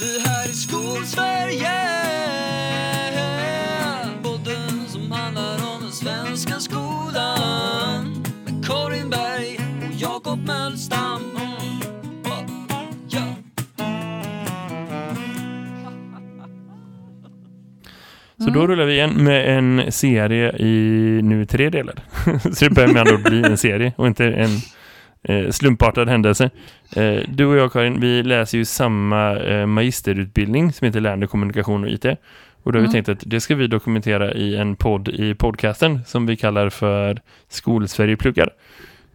Det här är Skolsverige Podden som handlar om den svenska skolan Med Karin Berg och Jakob Mölstam. Så då rullar vi igen med en serie i nu tre delar. så det börjar med andra ord bli en serie och inte en eh, slumpartad händelse. Eh, du och jag Karin, vi läser ju samma eh, magisterutbildning som heter Lärande kommunikation och IT. Och då har vi tänkt att det ska vi dokumentera i en podd i podcasten som vi kallar för Skolsverige pluggar.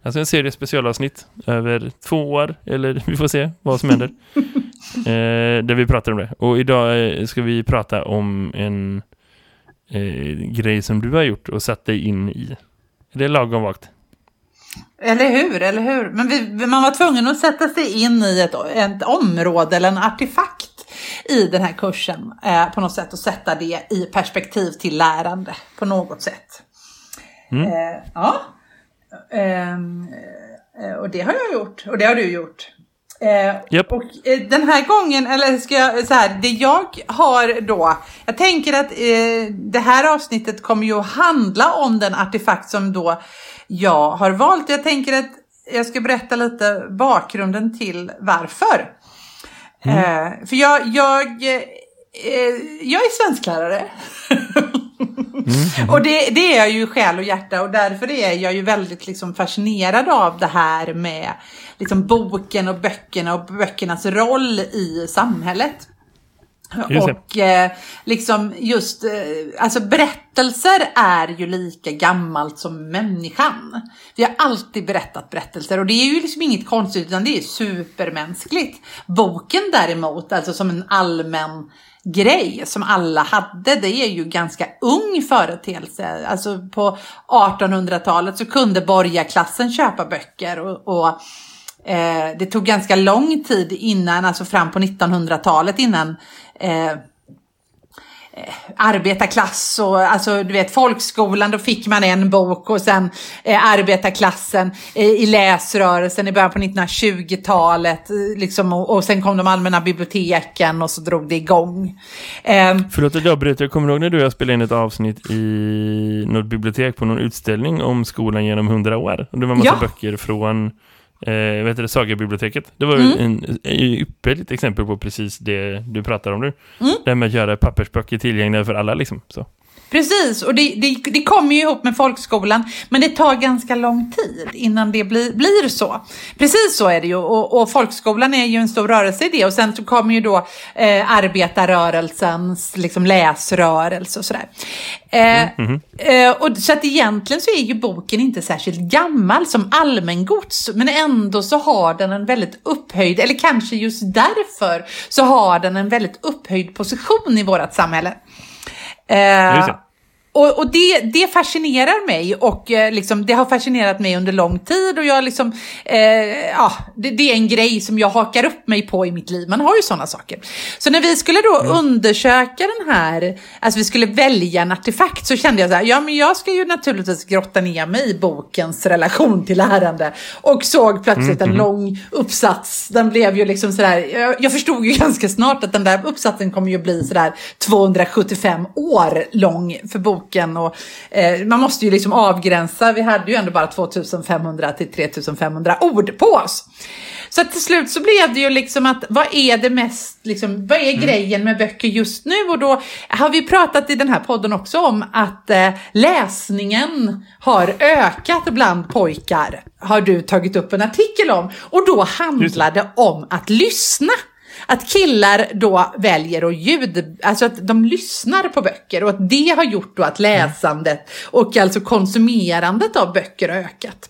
Alltså en serie specialavsnitt över två år, eller vi får se vad som händer. eh, där vi pratar om det. Och idag ska vi prata om en eh, grej som du har gjort och satt dig in i. Är det lagom vagt? Eller hur, eller hur? Men vi, man var tvungen att sätta sig in i ett, ett område eller en artefakt i den här kursen eh, på något sätt och sätta det i perspektiv till lärande på något sätt. Mm. Eh, ja, Ehm, eh, och det har jag gjort och det har du gjort. Eh, Japp. Och eh, den här gången, eller ska jag så här, det jag har då, jag tänker att eh, det här avsnittet kommer ju att handla om den artefakt som då jag har valt. Jag tänker att jag ska berätta lite bakgrunden till varför. Eh, för jag, jag, eh, jag är svensklärare. Och det, det är jag ju själ och hjärta och därför är jag ju väldigt liksom fascinerad av det här med liksom boken och böckerna och böckernas roll i samhället. Just. Och eh, liksom just, eh, alltså berättelser är ju lika gammalt som människan. Vi har alltid berättat berättelser och det är ju liksom inget konstigt utan det är supermänskligt. Boken däremot, alltså som en allmän grej som alla hade, det är ju ganska ung företeelse. Alltså på 1800-talet så kunde borgarklassen köpa böcker och, och eh, det tog ganska lång tid innan, alltså fram på 1900-talet innan eh, arbetarklass och alltså du vet folkskolan då fick man en bok och sen eh, arbetarklassen eh, i läsrörelsen i början på 1920-talet eh, liksom, och, och sen kom de allmänna biblioteken och så drog det igång. Eh, Förlåt att jag avbryter. Jag kommer ihåg när du och jag spelade in ett avsnitt i något bibliotek på någon utställning om skolan genom hundra år. Och det var en massa Ja. böcker från eh, heter det, Saga-biblioteket. Det var Mm. en, en ypperligt exempel på precis det du pratar om nu. Mm. Det med att göra pappersböcker tillgängliga för alla liksom. Så. Precis, och det, det, det kommer ju ihop med folkskolan, men det tar ganska lång tid innan det blir, blir så. Precis så är det ju, och, och folkskolan är ju en stor rörelse i det, och sen så kommer ju då eh, arbetarrörelsens liksom, läsrörelse och sådär. Eh, eh, och, så att egentligen så är ju boken inte särskilt gammal som allmängods, men ändå så har den en väldigt upphöjd, eller kanske just därför så har den en väldigt upphöjd position i vårt samhälle. Eh, och, och det, det fascinerar mig och eh, liksom, det har fascinerat mig under lång tid och jag liksom, eh, ja, det, det är en grej som jag hakar upp mig på i mitt liv. Man har ju sådana saker. Så när vi skulle då undersöka den här, alltså vi skulle välja en artefakt så kände jag så här, ja men jag ska ju naturligtvis grotta ner mig i bokens relation till lärande och såg plötsligt en lång uppsats. Den blev ju liksom sådär, jag, jag förstod ju ganska snart att den där uppsatsen kommer ju bli sådär 275 år lång för boken och eh, man måste ju liksom avgränsa, vi hade ju ändå bara 2500 till 3500 ord på oss. Så till slut så blev det ju liksom att vad är det mest, liksom, vad är grejen med böcker just nu? Och då har vi pratat i den här podden också om att eh, läsningen har ökat bland pojkar. Har du tagit upp en artikel om. Och då handlar det om att lyssna. Att killar då väljer att ljud, alltså att de lyssnar på böcker och att det har gjort då att läsandet och alltså konsumerandet av böcker har ökat.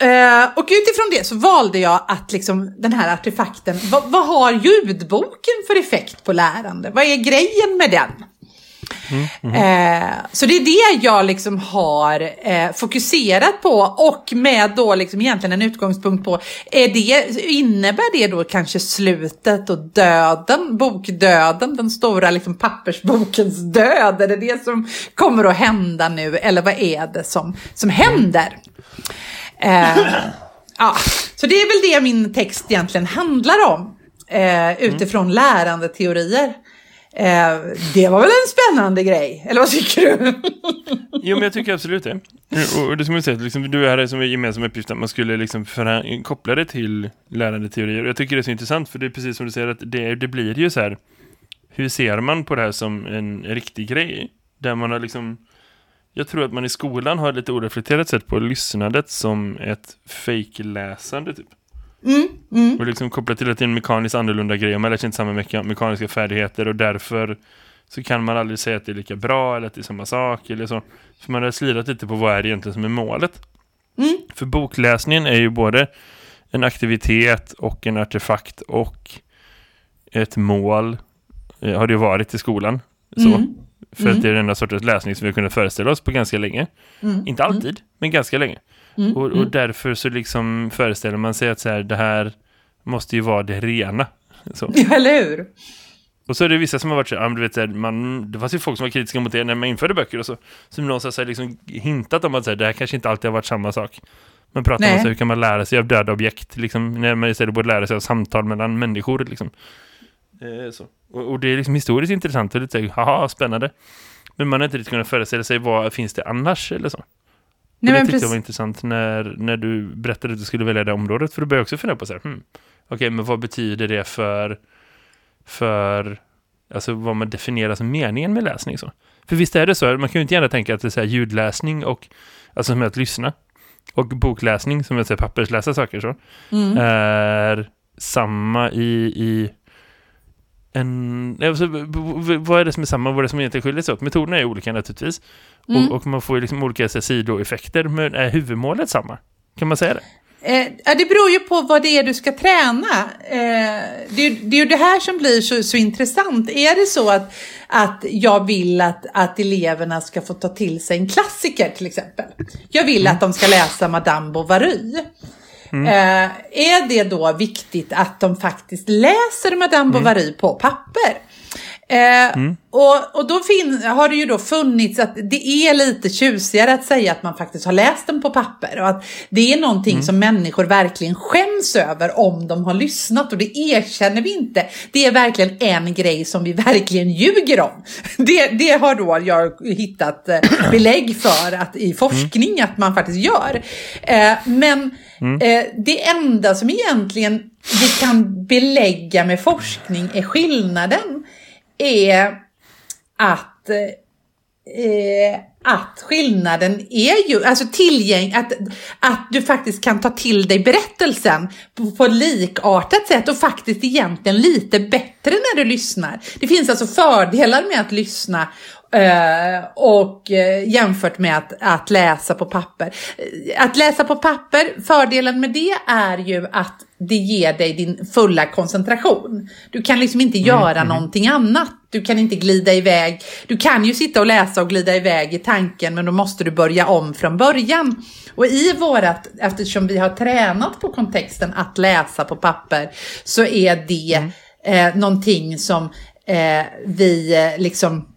Eh, och utifrån det så valde jag att liksom den här artefakten, vad, vad har ljudboken för effekt på lärande? Vad är grejen med den? Eh, så det är det jag liksom har eh, fokuserat på och med då liksom egentligen en utgångspunkt på, är det, innebär det då kanske slutet och döden, bokdöden, den stora liksom pappersbokens död? Är det det som kommer att hända nu eller vad är det som, som händer? Eh, ja, så det är väl det min text egentligen handlar om. eh, utifrån lärandeteorier. Eh, det var väl en spännande grej, eller vad tycker du? Jo, men jag tycker absolut det. Och, och det som jag säger, liksom, du hade som en gemensam uppgift att man skulle liksom koppla det till lärandeteorier. Jag tycker det är så intressant, för det är precis som du säger att det, det blir ju så här, hur ser man på det här som en riktig grej? Där man har liksom, jag tror att man i skolan har ett lite oreflekterat sätt på lyssnandet som ett fake-läsande typ. Mm, mm. Och liksom kopplat till att det är en mekaniskt annorlunda grej man lär sig inte samma meka mekaniska färdigheter och därför så kan man aldrig säga att det är lika bra eller att det är samma sak eller så. För man har slirat lite på vad är det egentligen som är målet. Mm. För bokläsningen är ju både en aktivitet och en artefakt och ett mål eh, har det ju varit i skolan. Så. Mm. För att det är den enda sortens läsning som vi har kunnat föreställa oss på ganska länge. Mm. Inte alltid, men ganska länge. Mm. Och, och Mm. därför så liksom föreställer man sig att så här, det här måste ju vara det rena. Så. Ja, eller hur? Och så är det vissa som har varit så här, men du vet, så här, man, det fanns ju folk som var kritiska mot det när man införde böcker och så. Som någonstans har liksom hintat om att så här, det här kanske inte alltid har varit samma sak. Man pratar om Nej. så här, hur kan man lära sig av döda objekt, liksom, när man istället borde lära sig av samtal mellan människor. Liksom. Eh, så. Och, och det är liksom historiskt intressant och lite så här, haha, spännande. Men man har inte riktigt kunnat föreställa sig vad finns det annars eller så. Nej, det tyckte jag var intressant när, när du berättade att du skulle välja det området. För då började också fundera på så här, hmm, okej, men vad betyder det för, för alltså vad man definierar som meningen med läsning så? För visst är det så, man kan ju inte gärna tänka att det är så här ljudläsning och, alltså som är att lyssna, och bokläsning, som är att säga pappersläsa saker så, Mm. är samma i, i en, alltså, vad är det som är samma, vad är det som egentligen skiljer sig åt? Metoderna är olika naturligtvis. Mm. Och, och man får ju liksom olika så sidoeffekter, men är huvudmålet samma? Kan man säga det? Eh, det beror ju på vad det är du ska träna. Eh, det, det är ju det här som blir så, så intressant. Är det så att, att jag vill att, att eleverna ska få ta till sig en klassiker till exempel. Jag vill att de ska läsa Madame Bovary. Eh, är det då viktigt att de faktiskt läser Madame Bovary på papper? Eh, och, och då har det ju då funnits att det är lite tjusigare att säga att man faktiskt har läst den på papper och att det är någonting som människor verkligen skäms över om de har lyssnat och det erkänner vi inte. Det är verkligen en grej som vi verkligen ljuger om. Det, det har då jag hittat eh, belägg för att i forskning att man faktiskt gör. Eh, men Mm. eh, det enda som egentligen vi kan belägga med forskning är skillnaden är att, eh, att skillnaden är ju, alltså tillgäng, att, att du faktiskt kan ta till dig berättelsen på, på likartat sätt och faktiskt egentligen lite bättre när du lyssnar. Det finns alltså fördelar med att lyssna eh, och eh, jämfört med att, att läsa på papper. Eh, Att läsa på papper, fördelen med det är ju att det ger dig din fulla koncentration. Du kan liksom inte göra någonting annat. Du kan inte glida iväg. Du kan ju sitta och läsa och glida iväg i tanken men då måste du börja om från början. Och i vårat, eftersom vi har tränat på kontexten att läsa på papper så är det eh, någonting som vi liksom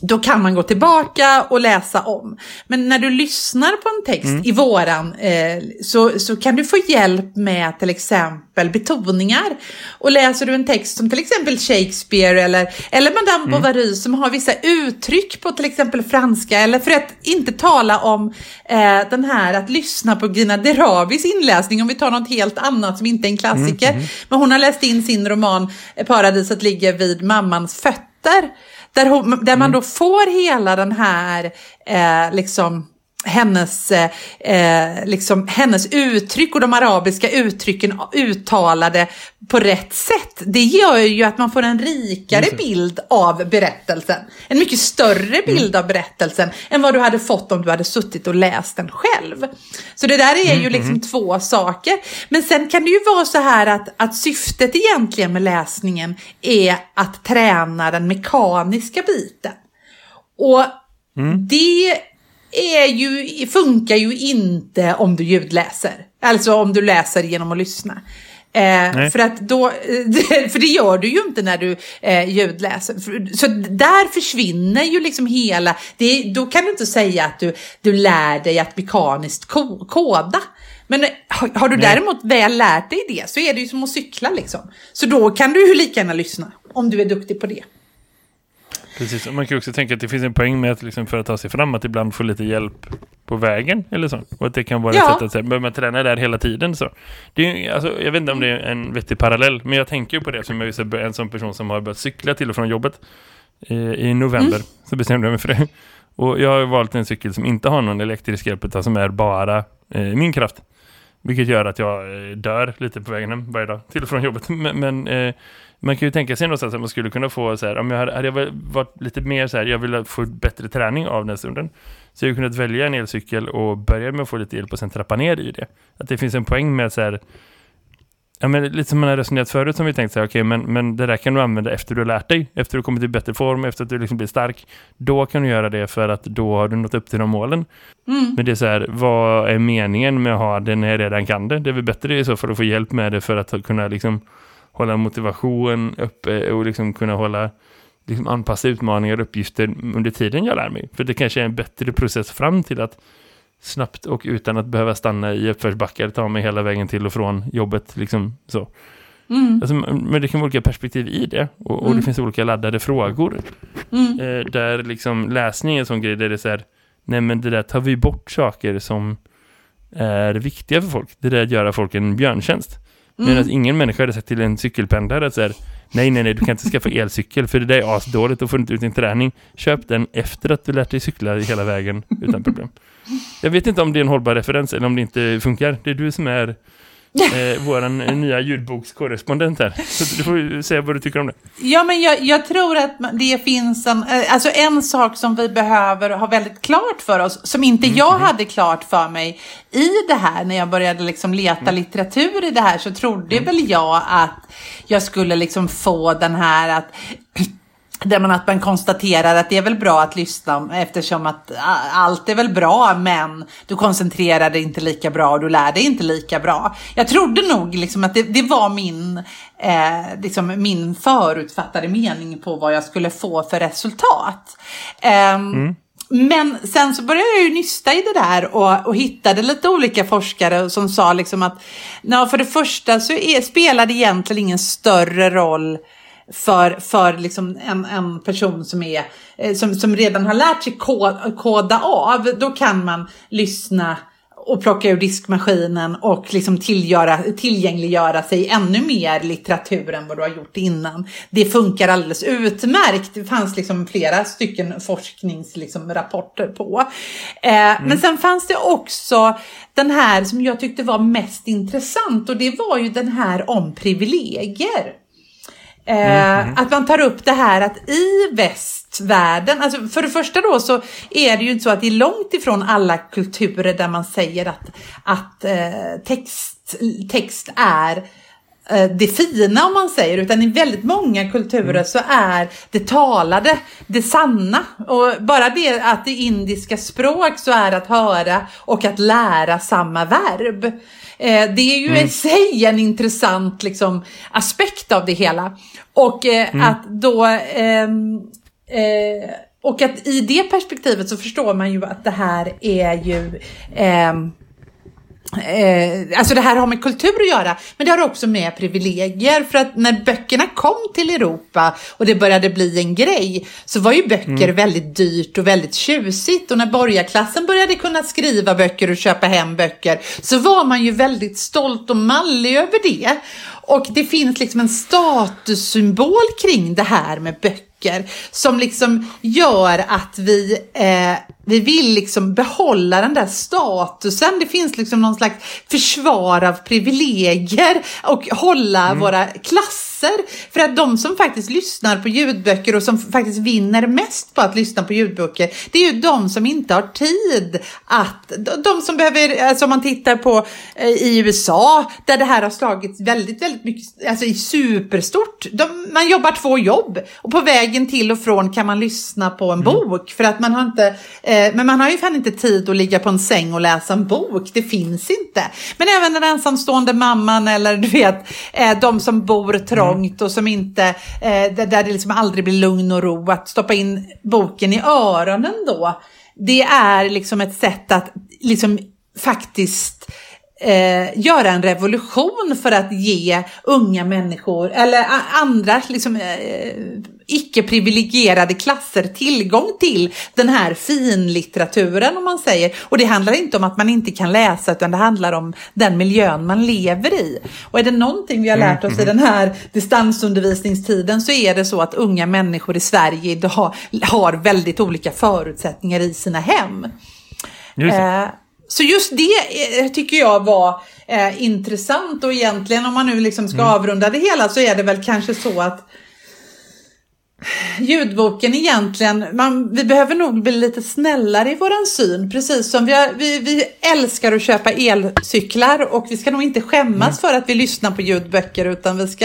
då kan man gå tillbaka och läsa om. Men när du lyssnar på en text i våran eh, så, så kan du få hjälp med till exempel betoningar. Och läser du en text som till exempel Shakespeare eller, eller Madame Bovary som har vissa uttryck på till exempel franska eller för att inte tala om eh, den här att lyssna på Gina Derabis inläsning om vi tar något helt annat som inte är en klassiker. Men hon har läst in sin roman eh, Paradiset ligger vid mammans fötter. Där, hon, där man då får hela den här, eh, liksom, hennes, eh, liksom, hennes uttryck och de arabiska uttrycken uttalade på rätt sätt. Det gör ju att man får en rikare bild av berättelsen. En mycket större bild av berättelsen än vad du hade fått om du hade suttit och läst den själv. Så det där är ju liksom två saker. Men sen kan det ju vara så här att, att syftet egentligen med läsningen är att träna den mekaniska biten. Och det är ju, funkar ju inte om du ljudläser. Alltså om du läser genom att lyssna. Eh, för att då, för det gör du ju inte när du eh, ljudläser. Så där försvinner ju liksom hela, det, då kan du inte säga att du, du lär dig att mekaniskt ko- koda. Men har, har du Nej. däremot väl lärt dig det så är det ju som att cykla liksom. Så då kan du ju lika gärna lyssna, om du är duktig på det. Precis, och man kan också tänka att det finns en poäng med att liksom för att ta sig fram att ibland få lite hjälp på vägen eller så. Och att det kan vara Ja. ett sätt att säga, behöver man träna där hela tiden så. Det är, alltså, jag vet inte om det är en vettig parallell, men jag tänker ju på det som jag är en sån person som har börjat cykla till och från jobbet. Eh, I november så bestämde jag mig för det. Och jag har valt en cykel som inte har någon elektrisk hjälp utan som är bara eh, min kraft. Vilket gör att jag eh, dör lite på vägen hem varje dag till och från jobbet. Men, men eh, man kan ju tänka sig någonstans att man skulle kunna få så här, om jag hade, hade jag varit lite mer så här, jag vill få bättre träning av den stunden. Så jag hade kunnat välja en elcykel och börja med att få lite hjälp och sen trappa ner i det. Att det finns en poäng med så här, ja men lite som man har resonerat förut som vi tänkt så här, okej men, men det där kan du använda efter du har lärt dig, efter du kommit i bättre form, efter att du liksom blir stark. Då kan du göra det för att då har du nått upp till de målen. Mm. Men det är så här, vad är meningen med att ha det när jag redan kan det? Det är väl bättre i så fall att få hjälp med det för att kunna liksom hålla motivation uppe och liksom kunna hålla liksom anpassa utmaningar och uppgifter under tiden jag lär mig. För det kanske är en bättre process fram till att snabbt och utan att behöva stanna i uppförsbackar ta mig hela vägen till och från jobbet. Liksom så. Mm. Alltså, men det kan vara olika perspektiv i det. Och, och det finns olika laddade frågor. Mm. Eh, där liksom läsning är en sån grej där det är så här, nej men det där tar vi bort saker som är viktiga för folk. Det där att göra folk en björntjänst. Medan Mm. ingen människa hade sagt till en cykelpendlare att så här, nej nej nej du kan inte skaffa elcykel för det där är asdåligt och får inte ut din träning. Köp den efter att du lärt dig cykla hela vägen utan problem. Jag vet inte om det är en hållbar referens eller om det inte funkar. Det är du som är eh, våran nya ljudbokskorrespondent här. Så du får säga vad du tycker om det. Ja, men jag, jag tror att det finns en, eh, alltså en sak som vi behöver ha väldigt klart för oss, som inte jag hade klart för mig i det här, när jag började liksom leta litteratur i det här, så trodde väl jag att jag skulle liksom få den här att där man, att man konstaterar att det är väl bra att lyssna eftersom att allt är väl bra men du koncentrerar dig inte lika bra och du lär dig inte lika bra. Jag trodde nog liksom att det, det var min, eh, liksom min förutfattade mening på vad jag skulle få för resultat. Ehm, Men sen så började jag ju nysta i det där och, och hittade lite olika forskare som sa liksom att för det första så är, spelar det egentligen ingen större roll för, för liksom en, en person som, är, eh, som, som redan har lärt sig koda, koda av. Då kan man lyssna och plocka ur diskmaskinen och liksom tillgöra, tillgängliggöra sig ännu mer litteratur än vad du har gjort innan. Det funkar alldeles utmärkt. Det fanns liksom flera stycken forskningsrapporter liksom, rapporter på. Eh, Men sen fanns det också den här som jag tyckte var mest intressant och det var ju den här om privilegier. Eh, Att man tar upp det här att i västvärlden, alltså för det första då så är det ju inte så att det är långt ifrån alla kulturer där man säger att, att eh, text, text är eh, det fina om man säger, utan i väldigt många kulturer så är det talade det sanna. Och bara det att i indiska språk så är att höra och att lära samma verb. Eh, det är ju i sig en intressant liksom, aspekt av det hela. Och eh, att då ehm, eh, och att i det perspektivet så förstår man ju att det här är ju ehm, Eh, alltså det här har med kultur att göra, men det har också med privilegier. För att när böckerna kom till Europa och det började bli en grej, så var ju böcker väldigt dyrt och väldigt tjusigt. Och när borgarklassen började kunna skriva böcker och köpa hem böcker, så var man ju väldigt stolt och mallig över det. Och det finns liksom en statussymbol kring det här med böcker som liksom gör att vi, eh, vi vill liksom behålla den där statusen. Det finns liksom någon slags försvar av privilegier och hålla våra klasser. För att de som faktiskt lyssnar på ljudböcker och som faktiskt vinner mest på att lyssna på ljudböcker, det är ju de som inte har tid att, de som behöver, alltså om man tittar på eh, i USA, där det här har slagits väldigt, väldigt mycket, alltså i superstort. De, man jobbar två jobb och på vägen till och från kan man lyssna på en bok för att man har inte, eh, men man har ju fan inte tid att ligga på en säng och läsa en bok, det finns inte. Men även den ensamstående mamman eller du vet, eh, de som bor trångt och som inte, eh, där det liksom aldrig blir lugn och ro, att stoppa in boken i öronen då, det är liksom ett sätt att liksom faktiskt eh, göra en revolution för att ge unga människor eller andra liksom, eh, icke-privilegierade klasser tillgång till den här finlitteraturen om man säger. Och det handlar inte om att man inte kan läsa utan det handlar om den miljön man lever i. Och är det någonting vi har lärt oss i den här distansundervisningstiden så är det så att unga människor i Sverige idag har väldigt olika förutsättningar i sina hem. Just. Eh, så just det eh, tycker jag var eh, intressant och egentligen om man nu liksom ska avrunda det hela så är det väl kanske så att ljudboken egentligen, man, vi behöver nog bli lite snällare i våran syn, precis som vi, har, vi, vi älskar att köpa elcyklar och vi ska nog inte skämmas för att vi lyssnar på ljudböcker utan vi ska,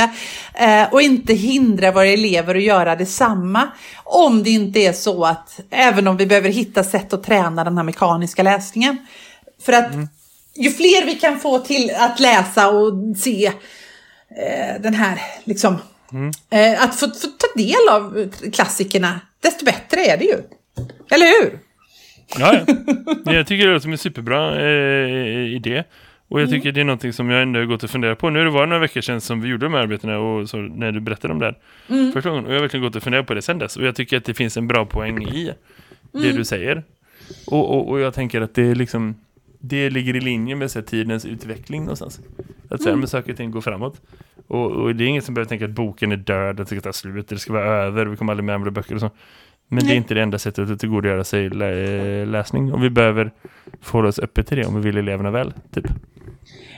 eh, och inte hindra våra elever att göra detsamma. Om det inte är så att, även om vi behöver hitta sätt att träna den här mekaniska läsningen. För att ju fler vi kan få till att läsa och se eh, den här, liksom, eh, att få, få ta del av klassikerna, desto bättre är det ju. Eller hur? Ja, ja. Jag tycker det låter som en superbra eh, idé. Och jag tycker det är någonting som jag ändå har gått och funderat på. Nu har det några veckor sedan som vi gjorde de här arbetena och så när du berättade om det här första gången. Och jag har verkligen gått och funderat på det sedan dess. Och jag tycker att det finns en bra poäng i det du säger. Och, och, och jag tänker att det är liksom det ligger i linje med så här, tidens utveckling någonstans. Att säga, men saker och ting går framåt. Och, och det är inget som behöver tänka att boken är död, att det ska ta slut, det ska vara över, vi kommer aldrig med andra böcker och så. Men det är Nej. inte det enda sättet att tillgodogöra sig lä läsning. Och vi behöver förhålla oss öppet till det om vi vill eleverna väl, typ.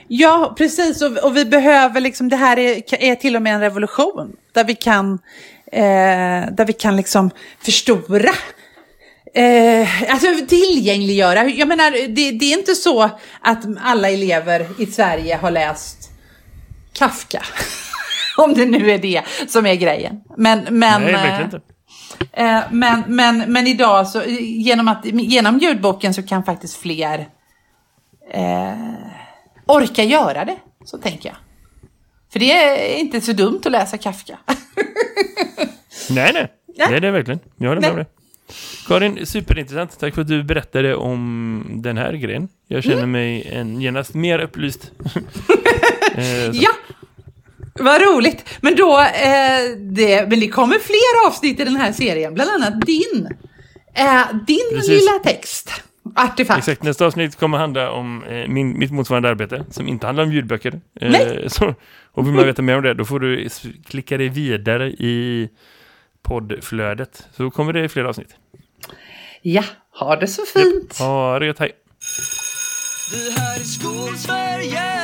Ja, precis. Och, och vi behöver liksom, det här är, är till och med en revolution. Där vi kan, eh, där vi kan liksom förstora. Eh, alltså tillgängliggöra. Jag menar, det, det är inte så att alla elever i Sverige har läst Kafka. Om det nu är det som är grejen. Men, men, Nej, eh, verkligen inte. Eh, men, men, men idag så genom, att, genom ljudboken så kan faktiskt fler eh, orka göra det. Så tänker jag. För det är inte så dumt att läsa Kafka. Nej, nej. Ja. Nej, det är verkligen. Jag håller med om det. Karin, superintressant. Tack för att du berättade om den här grejen. Jag känner Mm. mig en, genast mer upplyst. eh, ja, vad roligt. Men då, eh, det, men det kommer fler avsnitt i den här serien. Bland annat din. Eh, din Precis. lilla text. Artefakt. Exakt, nästa avsnitt kommer handla om eh, min, mitt motsvarande arbete som inte handlar om ljudböcker. Eh, Nej. så, och vill man veta mer om det, då får du klicka dig vidare i poddflödet. Så kommer det fler avsnitt. Ja, ha det så fint. Ha det gött, hej! Det här är Skolsverige